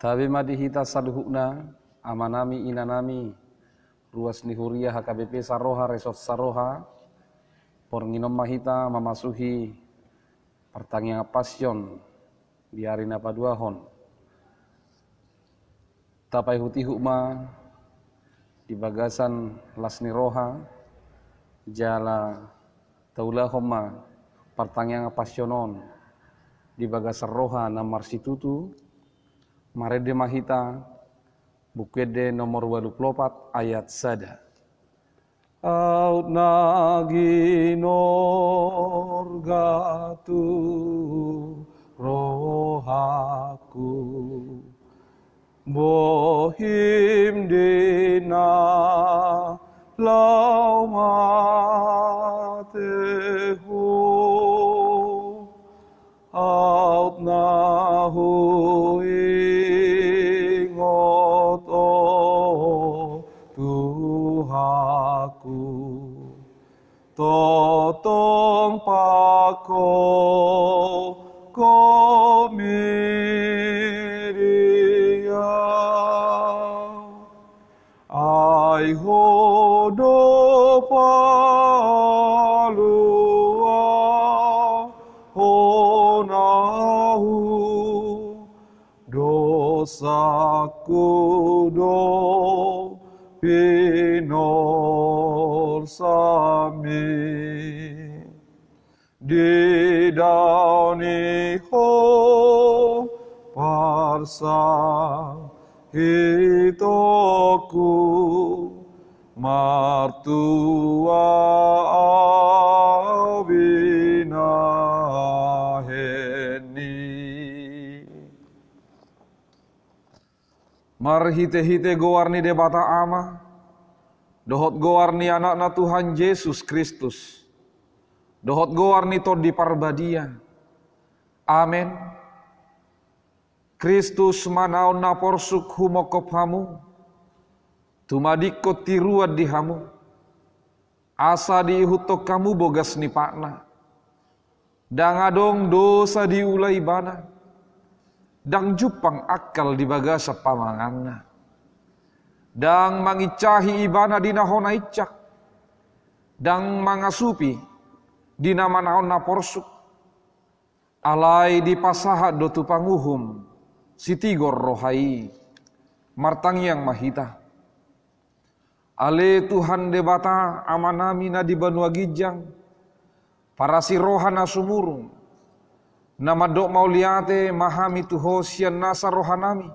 Tabi madihita sadhukna amanami inanami ruas nihuria HKBP Saroha Resort Saroha. Pornginom mahita memasuki pertanyaan pasion di arena paduahon tapai huti hukma di bagasan lasni roha jala taula homa pertanyaan pasionon di bagasan roha namar situtu Marede Mahita, Bukede nomor 24 ayat sada. Aut nagi norgatu rohaku Bohim dina lau matehu Aut nahu Totong pako komiria Ai hodo palua honahu dosaku do pinor sami. Di dauni ho parsa hitoku martua Marhite-hite gowarni debata ama. Dohot gowarni anak-anak Tuhan Yesus Kristus. Dohot gowarni to di parbadia Amin Kristus manaon na porsuk humokop hamu Tumadikot tiruad di hamu. Asa diihutok kamu bogas ni pakna. Dangadong dosa diulai bana Dang jupang akal di bagasa pamanganna Dang mangicahi ibana dina hona icak. Dang mangasupi dina manaon na porsuk. Alai di pasahat dotu panguhum Sitigor rohai Martang yang mahita. Ale Tuhan debata amanami na di banua gijang Para si rohana sumurung Nama dok mauliate mahami tuho sian nasa rohanami.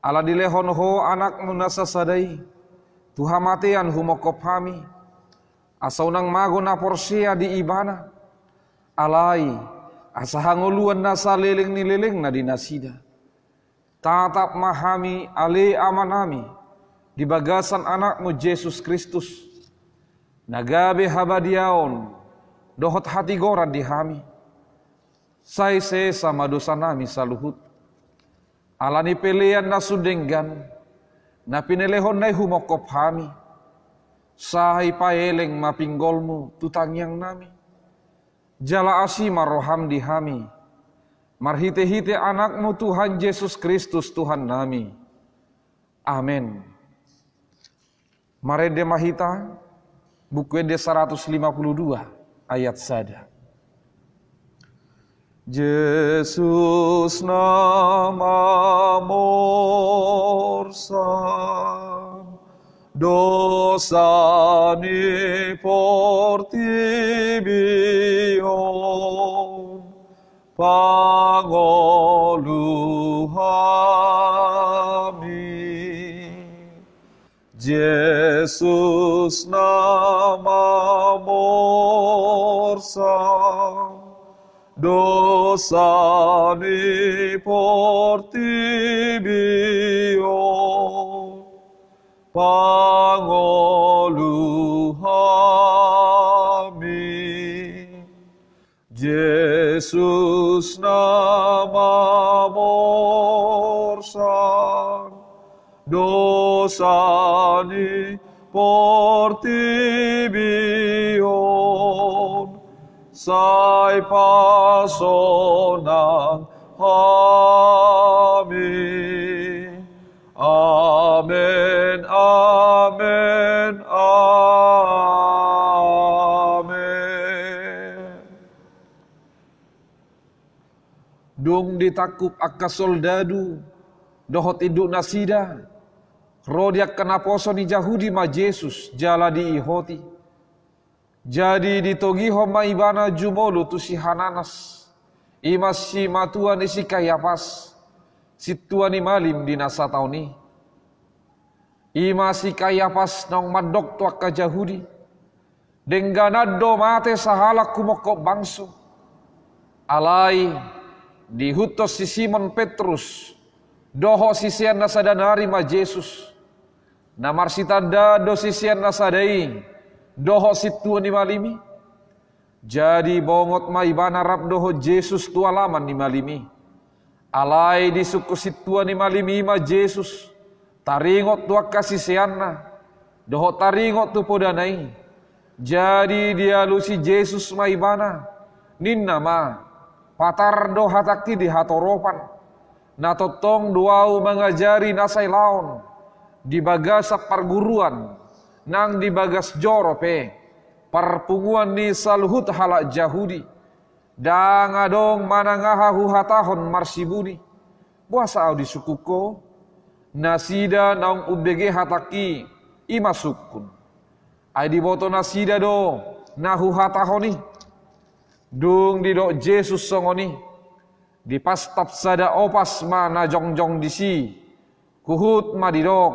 Ala dilehon ho anak sadai. Matean humokop hami. Asaunang mago na porsia di ibana. Alai asahangoluan nasa leleng ni leleng na dinasida. Tatap mahami ale amanami. Di bagasan anakmu Yesus Kristus. Nagabe habadiaon. Dohot hati goran di hami Sai se sama dosa nami saluhut. Alani pelean na sudenggan. Na pinelehon na humokop hami. Sahai paeleng mapinggolmu tutang yang nami. Jala asi maroham di hami. Marhite-hite anakmu Tuhan Yesus Kristus Tuhan nami. Amin. Marede Mahita, buku Ede 152 ayat sada. Yesus nama morsan dosa ni portibion pangoluhami. Yesus dosa di portibio pangoluhami Yesus nama morsan dosa di portibio sai pasonan hami. amen, amen, amen. Dung ditakup akasol dadu, dohot indu nasida, rodiak kenaposo ni jahudi ma Jesus, jala diihoti. ihoti. Jadi ditogiho ma ibana jumolo tu si Hananas, imas si matuan isi kayapas, si tuan malim di nasa tauni. Ima si kayapas nong madok tu akka Jahudi, dengganado mate sahalak kumokok bangsu. Alai dihutos si Simon Petrus. Doho sisian nasadanari ma Jesus. Namar do sisian nasadai doho situ ni malimi jadi bongot ma ibana rap doho Jesus tua laman ni malimi alai di suku situ ni malimi ma Jesus taringot tua kasih sianna doho taringot tu podanai jadi dia lusi Jesus ma ibana ninna ma Patardo hatakti di hatoropan. Natotong duau mengajari nasai laon. Di bagasak perguruan. Nang di bagas jorope. Perpunguan ni salhut halak jahudi. Dangadong manangahahu hatahon marsibuni. Buasa au di sukuko. Nasida naung ubege hataki imasukun. Ai boto nasida do nahu hatahoni dung di dok Jesus songoni di pastap sada opas mana jongjong di si kuhut ma di dok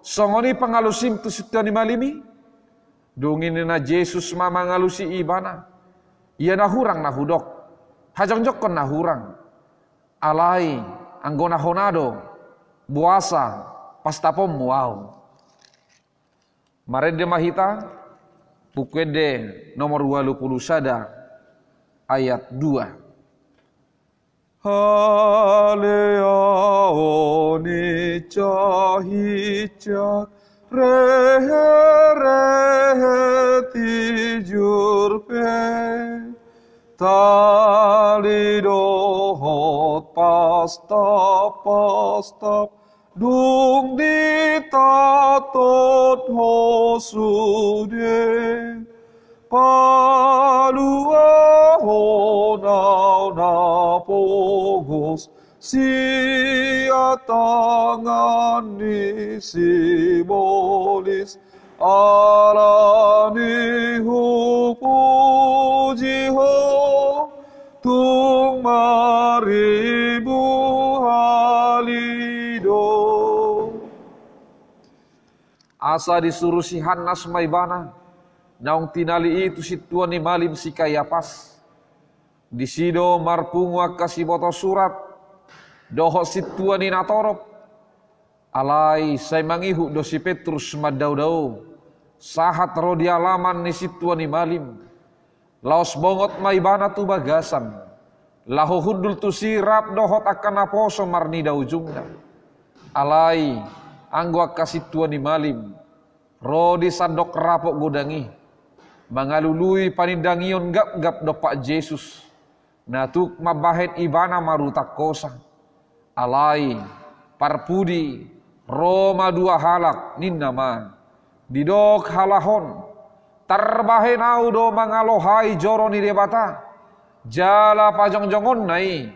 songoni pengalusim tu ni malimi dung ini na Jesus ma mengalusi ibana. Ia na hurang na hudok hajongjok kon na hurang alai anggona honado. Buasa pastapom wow Marende mahita Pukwede nomor 20 sada ayat 2. Alea oni chahi chak rehe rehe ti jur pe tali do hot pasta pasta dung di ta tot ho su de pasta pogos tangan ni simbolis alani puji ho tung maribu halido asa disuruh si Hanas Maibana Naung tinali itu si tuan malim si kayapas. Di sido marpungwa kasih boto surat. Doho si tuan ni natorop. Alai saya mangihu do si Petrus madau-dau. Sahat rodi alaman ni si tuan ni malim. Laos bongot maibana tu bagasan. Laho hundul tu sirap dohot akan aposo marni da ujungna. Alai anggo kasih tuan ni malim. Rodi sandok rapok godangi mangalului panindangion gap-gap do Pak Jesus. Natuk mabahet ibana marutak kosa. Alai, parpudi, Roma dua halak ninnama. Didok halahon, tarbahen audo mangalohai joro ni debata. Jala pajong-jongon nai,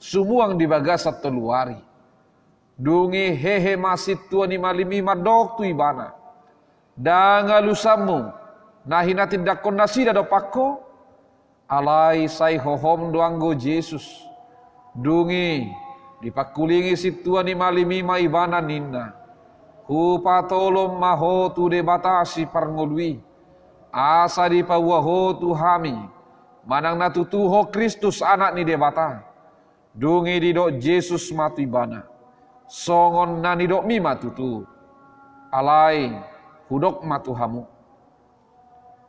sumuang di bagasat teluari. Dungi hehe masit tua ni malimi madok tu ibana. Dangalusamu, Nahina tindak kondasi dado pako. Alai sai hohom doanggo Jesus. Dungi dipakulingi situani malimi maibana ninna. Hupatolom maho tu debatasi parngolui. Asa di pawaho tu hami. Manang natutuho Kristus anak ni debata. Dungi didok Jesus mati bana. Songon nani dok mi matutu. Alai hudok matuhamu.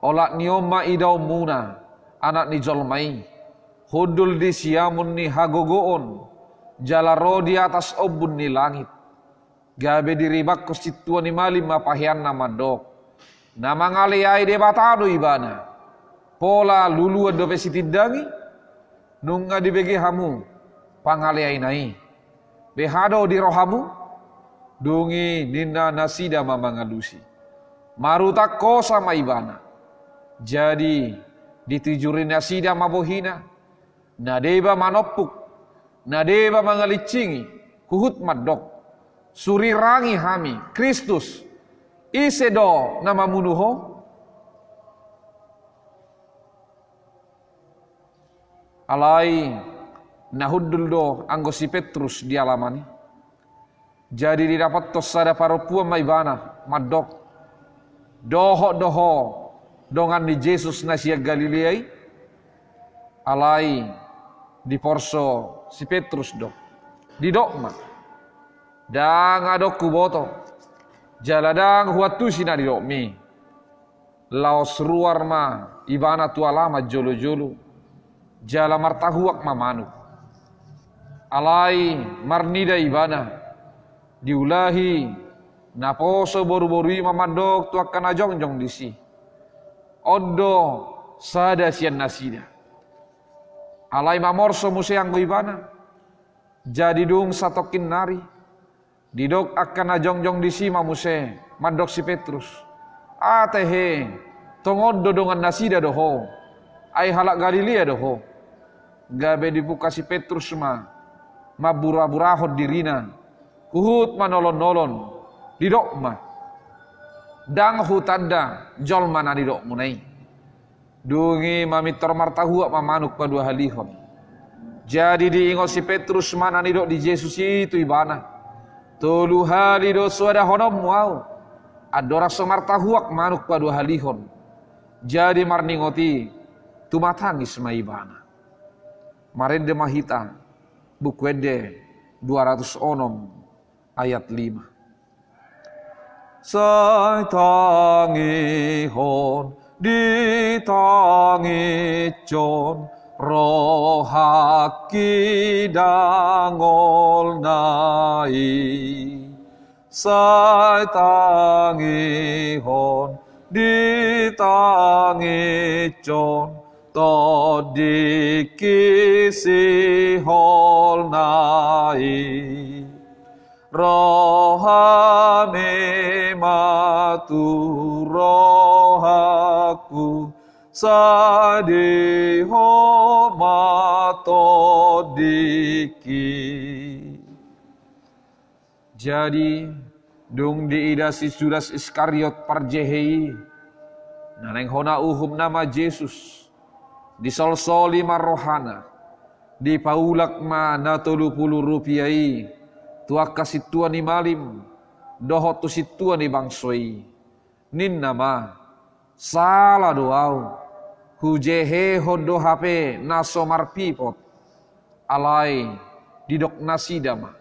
Olak nioma idau muna anak ni jolmai. Hudul di siamun ni hagogoon. Jalaro di atas obun ni langit. Gabe diribak konstituan ni malim mapahian nama dok. Nama ngaliai de batado ibana. Pola lulu do pesitindangi. Nunga dibegi hamu. Pangaliai nai. Behado di rohamu. Dungi nina nasida mamangalusi. Marutak kosa maibana jadi ditujurin nasida mabohina. Nadeba manopuk. Nadeba mangalicingi, kuhut madok, surirangi hami, Kristus, isedo nama munuho, alai nahuddul do anggo si Petrus di alamani. Jadi didapat tos sada paropua maibana madok. Doho doho dongan ni Jesus na siya Galileay alai di porso si Petrus do di dokma dang adok kuboto jaladang huatu sina di dokmi laos ruar ma ibana tu alama jolo jolo jala martahuak mamanu alai marnida ibana. Diulahi naposo boru-boru mamandok tu akan ajong-jong disi. Odo sada sian nasida alai mamorso museang ibana jadi dung satokin nari. Didok akan ajong-jong disi mamuse mandok si Petrus. Atehe tongodo dengan nasida doho. Ai halak Galilea doho. Gabe dibuka si Petrus ma mabura-burahod dirina. Kuhut manolon-nolon didok ma. Dang hutanda jol mana didok munai. Dungi mamitor martahu ma manuk dua halihon. Jadi diingot si Petrus mana didok di Yesus itu ibana. Tulu halido suada honom wow. Adora somartahuak manuk dua halihon. Jadi marningoti tumatangis ma ibana. Marende mahita bukwede 200 onom ayat 5. Sai tangi hon di tangi con rohaki dangol nai sai tangi hon di tangi con to di kisi hol nai rohane matu rohaku sadeho matodiki jadi dung diidasi Judas Iskariot parjehei naneng hona uhum nama Yesus disolsoli marohana di paulak ma na tolu rupiai tuaka situa ni malim doho tu situa ni bangsoi. Nin nama salah doau. Hujehe hodo hape naso marpipot alai didok nasidama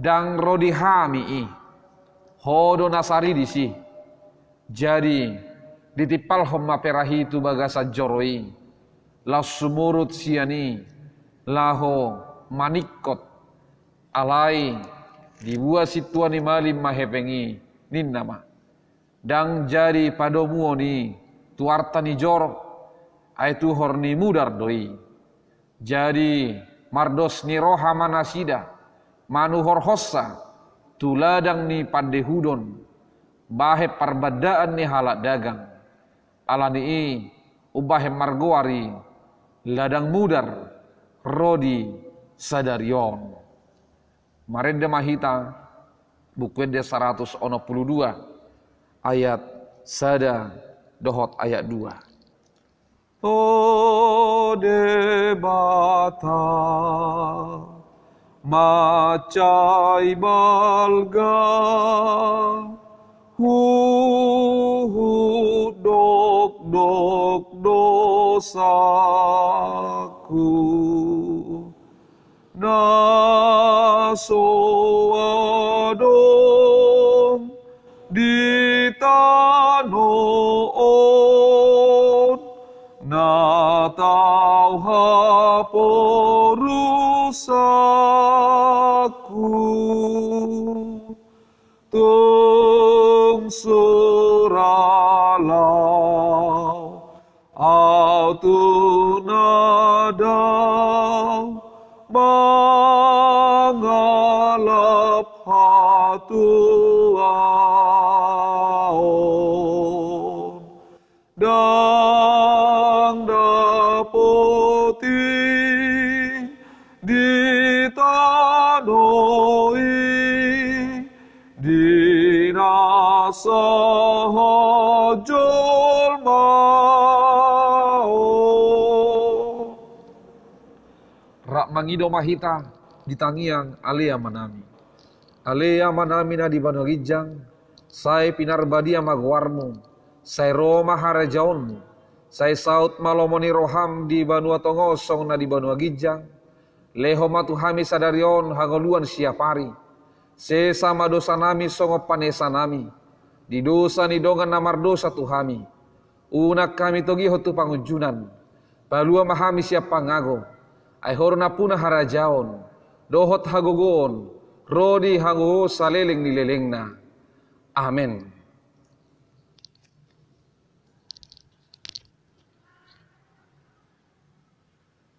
dang rodi i. Hodo nasari disi jadi ditipal homma perahi tu bagasa joroi. La sumurut siani laho manikot alai dibuat situani malim mahepengi nin nama. Dang jadi padomu ni tuartani jor aitu horni mudar doi. Jadi mardos ni roha manasida manuhor hossa tuladang ni pandehudon bahe parbadaan ni halak dagang. Alani ubahe margoari ladang mudar rodi sadarion Marenda Mahita bukuende 112 ayat sada dohot ayat 2. O debata macai balga hu hu dok dok dosaku naso adom di tanoon na tau haporusaku ti di tanoi di nasaha rak mangido mahita di tangiang alea manami alea manami na di banorijang sai pinarbadia magwarmu sai roma harajaunmu sai saut malomoni roham di banu tongosong na di banu gijang leho matu hami sadarion hangoluan siapari Sesama dosa nami songo panesa nami. Di dosa ni dongan namar dosa tuhami. Unak kami togi hotu pangunjunan. Palua mahami siapa ngago. Ai horna puna harajaon. Dohot hagogon. Rodi hango saleling nilelengna. Amin.